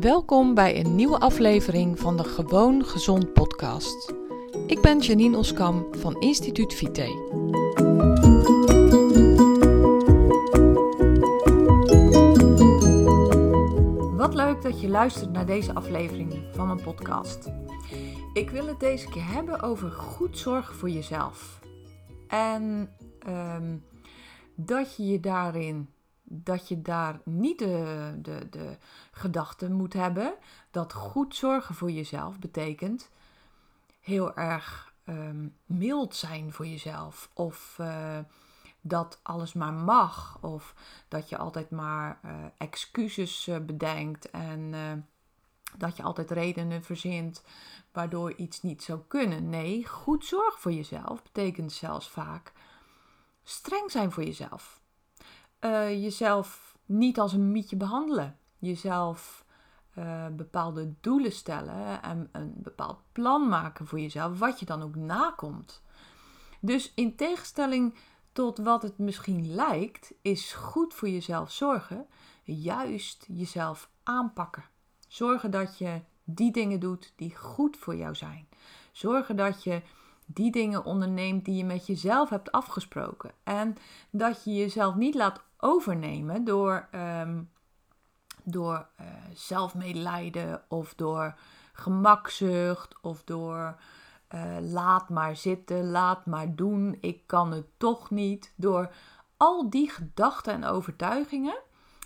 Welkom bij een nieuwe aflevering van de Gewoon Gezond podcast. Ik ben Janine Oskam van Instituut Vite. Wat leuk dat je luistert naar deze aflevering van mijn podcast. Ik wil het deze keer hebben over goed zorgen voor jezelf. En ehm, dat je je daarin dat je daar niet de, de, de gedachte moet hebben dat goed zorgen voor jezelf betekent heel erg um, mild zijn voor jezelf. Of uh, dat alles maar mag. Of dat je altijd maar uh, excuses uh, bedenkt en dat je altijd redenen verzint waardoor iets niet zou kunnen. Nee, goed zorgen voor jezelf betekent zelfs vaak streng zijn voor jezelf uh, jezelf niet als een mietje behandelen. Jezelf uh, bepaalde doelen stellen en een bepaald plan maken voor jezelf, wat je dan ook nakomt. Dus in tegenstelling tot wat het misschien lijkt, is goed voor jezelf zorgen, juist jezelf aanpakken. Zorgen dat je die dingen doet die goed voor jou zijn. Zorgen dat je die dingen onderneemt die je met jezelf hebt afgesproken. En dat je jezelf niet laat overnemen door, um, door uh, zelfmedelijden of door gemakzucht of door uh, laat maar zitten, laat maar doen, ik kan het toch niet. Door al die gedachten en overtuigingen,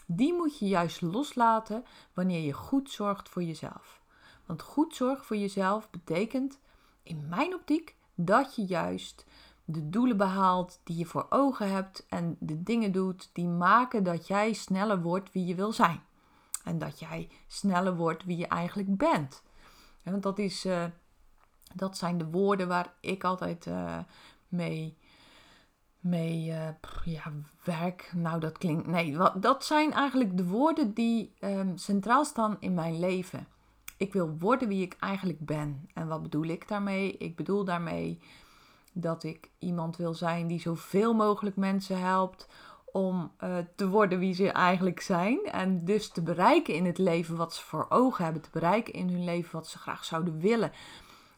die moet je juist loslaten wanneer je goed zorgt voor jezelf. Want goed zorgen voor jezelf betekent in mijn optiek dat je juist de doelen behaalt die je voor ogen hebt en de dingen doet die maken dat jij sneller wordt wie je wil zijn. En dat jij sneller wordt wie je eigenlijk bent. want dat, is, uh, dat zijn de woorden waar ik altijd uh, mee, mee uh, ja, werk. Nou, dat klinkt. Nee, wat, dat zijn eigenlijk de woorden die um, centraal staan in mijn leven. Ik wil worden wie ik eigenlijk ben. En wat bedoel ik daarmee? Ik bedoel daarmee dat ik iemand wil zijn die zoveel mogelijk mensen helpt om uh, te worden wie ze eigenlijk zijn. En dus te bereiken in het leven wat ze voor ogen hebben, te bereiken in hun leven wat ze graag zouden willen.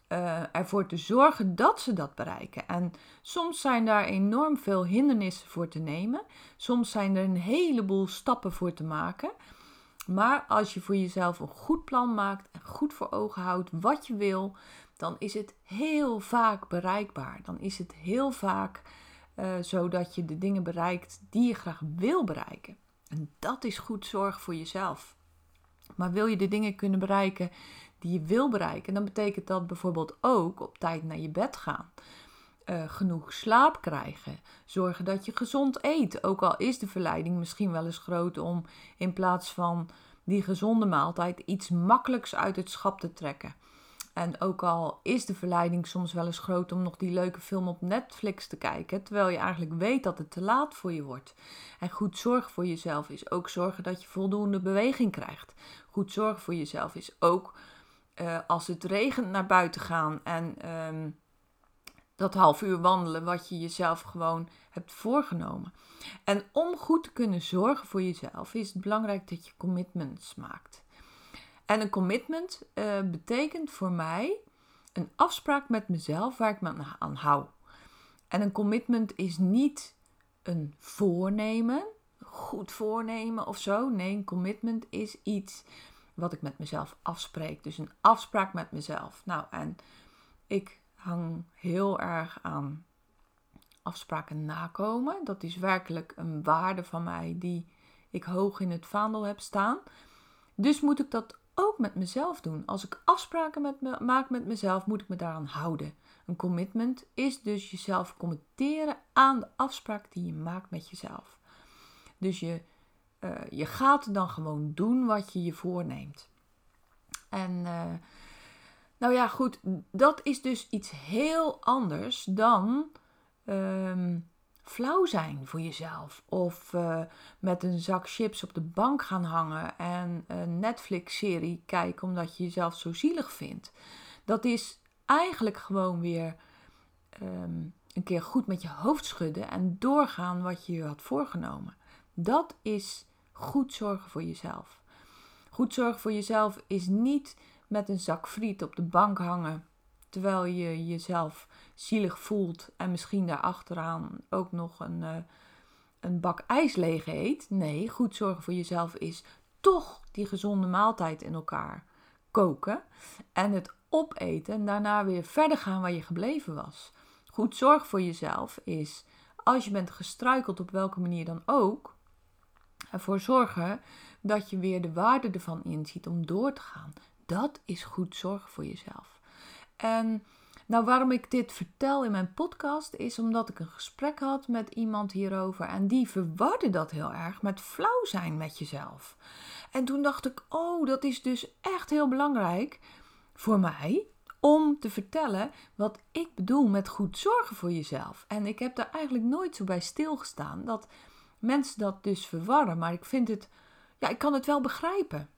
Uh, ervoor te zorgen dat ze dat bereiken. En soms zijn daar enorm veel hindernissen voor te nemen. Soms zijn er een heleboel stappen voor te maken. Maar als je voor jezelf een goed plan maakt en goed voor ogen houdt wat je wil, dan is het heel vaak bereikbaar. Dan is het heel vaak uh, zo dat je de dingen bereikt die je graag wil bereiken. En dat is goed zorg voor jezelf. Maar wil je de dingen kunnen bereiken die je wil bereiken, dan betekent dat bijvoorbeeld ook op tijd naar je bed gaan. Uh, genoeg slaap krijgen. Zorgen dat je gezond eet. Ook al is de verleiding misschien wel eens groot om in plaats van die gezonde maaltijd iets makkelijks uit het schap te trekken. En ook al is de verleiding soms wel eens groot om nog die leuke film op Netflix te kijken, terwijl je eigenlijk weet dat het te laat voor je wordt. En goed zorgen voor jezelf is ook zorgen dat je voldoende beweging krijgt. Goed zorgen voor jezelf is ook uh, als het regent naar buiten gaan en um, dat half uur wandelen wat je jezelf gewoon hebt voorgenomen. En om goed te kunnen zorgen voor jezelf is het belangrijk dat je commitments maakt. En een commitment uh, betekent voor mij een afspraak met mezelf waar ik me aan hou. En een commitment is niet een voornemen, goed voornemen of zo. Nee, een commitment is iets wat ik met mezelf afspreek. Dus een afspraak met mezelf. Nou, en ik hang heel erg aan afspraken nakomen. Dat is werkelijk een waarde van mij die ik hoog in het vaandel heb staan. Dus moet ik dat ook met mezelf doen. Als ik afspraken met me, maak met mezelf, moet ik me daaraan houden. Een commitment is dus jezelf committeren aan de afspraak die je maakt met jezelf. Dus je, uh, je gaat dan gewoon doen wat je je voorneemt. En uh, nou ja, goed, dat is dus iets heel anders dan. Um, flauw zijn voor jezelf. Of uh, met een zak chips op de bank gaan hangen en een Netflix-serie kijken omdat je jezelf zo zielig vindt. Dat is eigenlijk gewoon weer um, een keer goed met je hoofd schudden en doorgaan wat je je had voorgenomen. Dat is goed zorgen voor jezelf. Goed zorgen voor jezelf is niet met een zak friet op de bank hangen terwijl je jezelf zielig voelt en misschien daarachteraan ook nog een, uh, een bak ijs leeg eet. Nee, goed zorgen voor jezelf is toch die gezonde maaltijd in elkaar koken en het opeten en daarna weer verder gaan waar je gebleven was. Goed zorgen voor jezelf is als je bent gestruikeld op welke manier dan ook, ervoor zorgen dat je weer de waarde ervan inziet om door te gaan. Dat is goed zorgen voor jezelf. En nou, waarom ik dit vertel in mijn podcast is omdat ik een gesprek had met iemand hierover en die verwarde dat heel erg met flauw zijn met jezelf. En toen dacht ik, oh, dat is dus echt heel belangrijk voor mij om te vertellen wat ik bedoel met goed zorgen voor jezelf. En ik heb daar eigenlijk nooit zo bij stilgestaan dat mensen dat dus verwarren, maar ik vind het, ja, ik kan het wel begrijpen.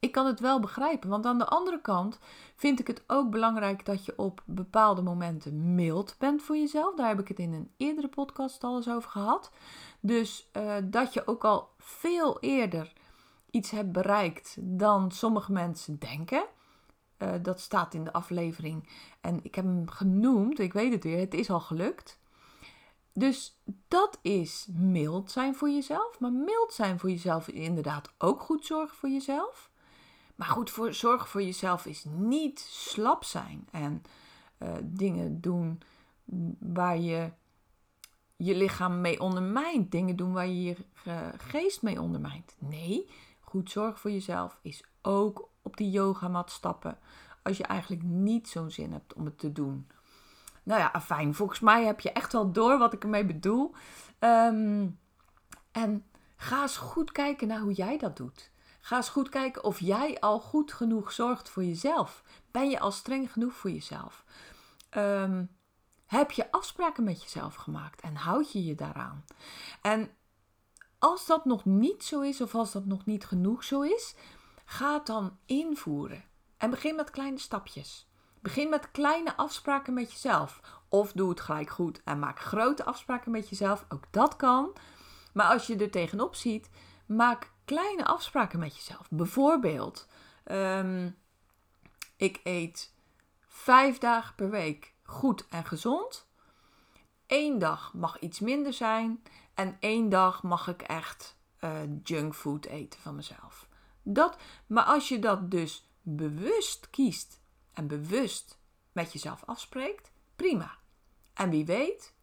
Ik kan het wel begrijpen, want aan de andere kant vind ik het ook belangrijk dat je op bepaalde momenten mild bent voor jezelf. Daar heb ik het in een eerdere podcast al eens over gehad. Dus uh, dat je ook al veel eerder iets hebt bereikt dan sommige mensen denken. Uh, dat staat in de aflevering en ik heb hem genoemd, ik weet het weer, het is al gelukt. Dus dat is mild zijn voor jezelf. Maar mild zijn voor jezelf is inderdaad ook goed zorgen voor jezelf. Maar goed, voor, zorg voor jezelf is niet slap zijn en uh, dingen doen waar je je lichaam mee ondermijnt. Dingen doen waar je je geest mee ondermijnt. Nee, goed zorgen voor jezelf is ook op die yogamat stappen als je eigenlijk niet zo'n zin hebt om het te doen. Nou ja, fijn. Volgens mij heb je echt wel door wat ik ermee bedoel. Um, en ga eens goed kijken naar hoe jij dat doet. Ga eens goed kijken of jij al goed genoeg zorgt voor jezelf. Ben je al streng genoeg voor jezelf? Um, heb je afspraken met jezelf gemaakt en houd je je daaraan? En als dat nog niet zo is, of als dat nog niet genoeg zo is, ga het dan invoeren. En begin met kleine stapjes. Begin met kleine afspraken met jezelf. Of doe het gelijk goed en maak grote afspraken met jezelf. Ook dat kan. Maar als je er tegenop ziet, maak kleine afspraken met jezelf. Bijvoorbeeld, um, ik eet vijf dagen per week goed en gezond. Eén dag mag iets minder zijn. En één dag mag ik echt uh, junkfood eten van mezelf. Dat, maar als je dat dus bewust kiest en bewust met jezelf afspreekt, prima. En wie weet,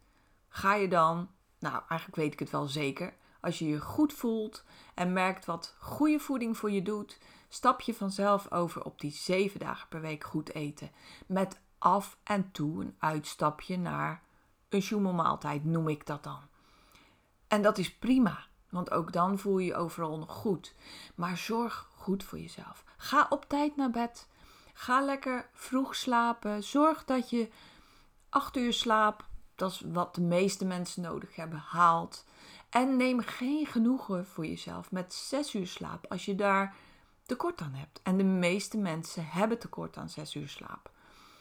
ga je dan, nou eigenlijk weet ik het wel zeker, als je je goed voelt en merkt wat goede voeding voor je doet, stap je vanzelf over op die zeven dagen per week goed eten. Met af en toe een uitstapje naar een schommelmaaltijd, noem ik dat dan. En dat is prima, want ook dan voel je je overal nog goed. Maar zorg goed voor jezelf. Ga op tijd naar bed. Ga lekker vroeg slapen. Zorg dat je acht uur slaap, dat is wat de meeste mensen nodig hebben, haalt. En neem geen genoegen voor jezelf met zes uur slaap als je daar tekort aan hebt. En de meeste mensen hebben tekort aan zes uur slaap.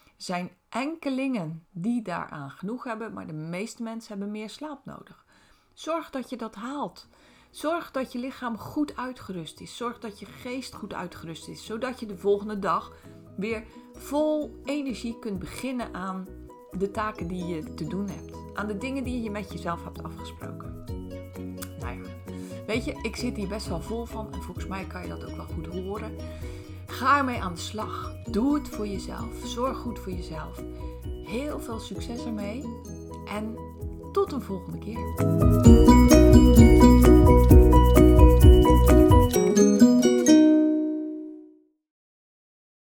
Er zijn enkelingen die daaraan genoeg hebben, maar de meeste mensen hebben meer slaap nodig. Zorg dat je dat haalt. Zorg dat je lichaam goed uitgerust is. Zorg dat je geest goed uitgerust is, zodat je de volgende dag weer vol energie kunt beginnen aan de taken die je te doen hebt. Aan de dingen die je met jezelf hebt afgesproken. Weet je, ik zit hier best wel vol van en volgens mij kan je dat ook wel goed horen. Ga ermee aan de slag. Doe het voor jezelf. Zorg goed voor jezelf. Heel veel succes ermee en tot een volgende keer.